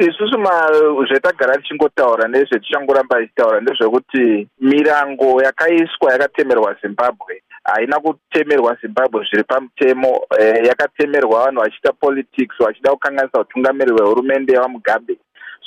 isusu zvetagara tichingotaura nezvetichangoramba tichitaura ndezvekuti mirango yakaiswa yakatemerwa zimbabwe. Haina kutemerwa zimbabwe zviri pamutemo eh, yakatemerwa vanhu vachiita politics vachida kukanganisa utungamiri hwehurumende yavamugabe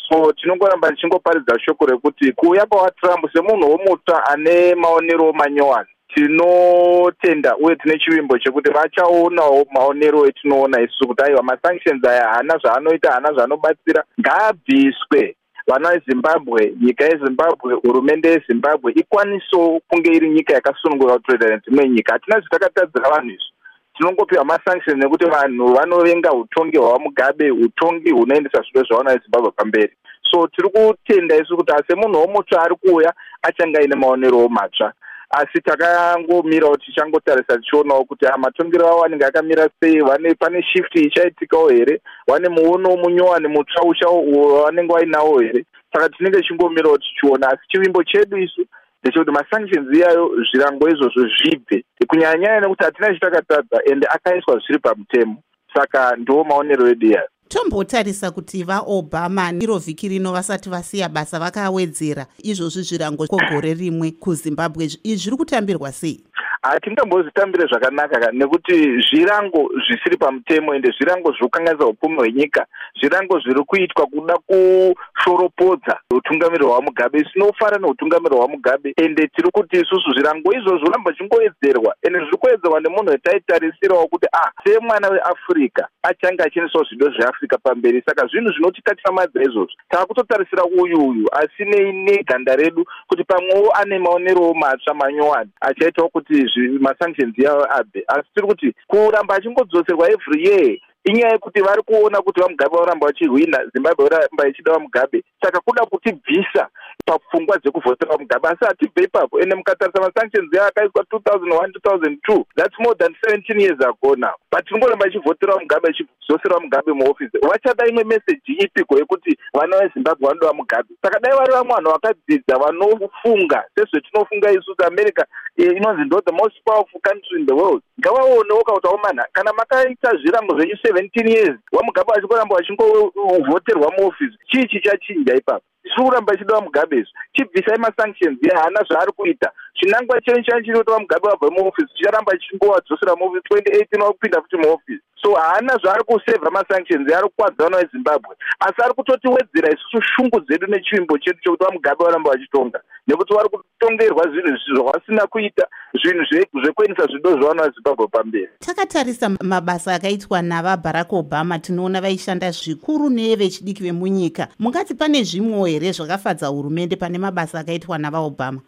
so tinongoramba tichingoparidza shoko rekuti kuuya kwawatrump semunhu womutsva ane maonero manyowani tinotenda uye tine chivimbo chekuti vachaonawo maonero etinoona isusu kuti aiwa masanctions aya haana zvaanoita haana zvaanobatsira ngaabviswe vana vezimbabwe nyika yezimbabwe hurumende yezimbabwe ikwanisewo kunge iri nyika yakasunungura kutoita nedzimwe nyika. Hatina zvitakatadzira vanhu izvi. Tinongopiwa masanctions nekuti vanhu vanovenga utongi hwavamugabe utongi hunoendesa zvido zvavana vezimbabwe pamberi. So tiri kutenda isu kuti ase munhu womutsva ari kuuya achange aine maonerowo matsva asi takangomirawo tichangotarisa tichionawo kuti matongero avo anenge akamira sei? Vane pane shift ichaitikawo here? Vane muono munyowani mutsva uchavanenge vainawo here? Saka tinenge tichingomirawo tichiona asi chivimbo chedu isu ndechekuti masanctions iyayo zvirango izvozvo zvibve. Kunyanya nyaya nekuti hatina chitakatadza ende akaiswa zviri pamutemo. Saka ndiwo maonero edu iyayo tombotarisa kuti vaobama iro vhiki rino vasati vasiya basa vakawedzera. Izvozvi zvirango kwegore rimwe kuzimbabwe. Izvi zviri kutambirwa sei hatingambozvitambire zvakanaka nekuti zvirango zvisiri pamutemo ende zvirango zviri kukanganisa upfumi hwenyika zvirango zviri kuitwa kuda kushoropodza utungamiri hwamugabe sinofara neutungamiri hwamugabe. Ende tiri kuti isusu zvirango izvozvo ramba chingowedzerwa ende zviri kuwedzerwa nemunhu wetaitarisirawo kuti ah semwana weafrica achange achiendesawo zvido zveafrica pamberi. Saka zvinhu zvinotitatisamadza izvozvo taakutotarisira uyu uyu asi neganda redu kuti pamwewo ane maonerowo matsva manyowani achaitawo kuti masanctions yavo abve. Asi tiri kuti kuramba achingodzoserwa every year inyaya yekuti vari kuona kuti vamugabe varamba vachihwina zimbabwe varamba ichida vamugabe. Saka kuda kutibvisa papfungwa dzekuvhotera vamugabe asi hatibve ipapo ende mukatarisa masanctions yavo akaiswa two thousand one two thousand two. Thats more than seventeen years ago now but tingoramba ichivhotera vamugabe ichidzosera vamugabe muofisi. Vachada imwe meseji ipiko yekuti vana vezimbabwe vanoda vamugabe saka dai vari vamwe vanhu vakadzidza vanofunga sezvetinofunga isusu america eh, inonzi ndo the most powerful country in the world. Ngavaonewo kauta omana kana makaita zvirango zvenyu seventeen years vamugabe vachikoramba vachingovhoterwa muofisi. Chii chichachinja ipapo tiri kuramba ichida vamugabe izvo chibvisai masanctions ye haana zvaari kuita. Chinangwa chenyu chani chiri kuti vamugabe vabve muofisi chicharamba chichingovadzosera muofisi. Twenty eighteen vakupinda futi muofisi so haana zvaari kusevha masanctions ari kukwadza vana vezimbabwe asi ari kutotiwedzera isusu shungu dzedu nechivimbo chedu chokuti vamugabe varamba vachitonga. Nekuti vari kutongerwa zvinhu zvavasina kuita zvinhu zvekuendesa zvido zvavana vezimbabwe pamberi. Takatarisa mabasa akaitwa navabarack obama tinoona vaishanda zvikuru nevechidiki vemunyika. Mungati pane zvimwewo here zvakafadza hurumende pane mabasa akaitwa navaobama?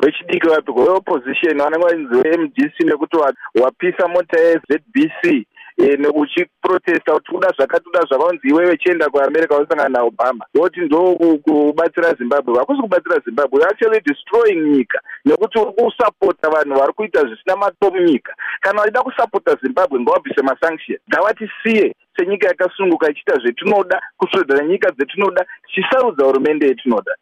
Vechidiki vapiko veopposition vanenge vainzi vemdc nekuti wapisa mota yezbc uchiprotesta kuti kuda zvakati kuda zvakaunzi iwewe chienda kuamerica usangana naobama. Voti ndo kubatsira zimbabwe. Hakusi kubatsira zimbabwe actually destroying nyika. Nekuti uri kusapota vanhu vari kuita zvisina mato munyika kana vachida kusapota zimbabwe ngavabvise masanction ngavatisiye senyika yakasunguka ichiita zvetinoda kuswedzera nyika dzetinoda tichisarudza hurumende yetinoda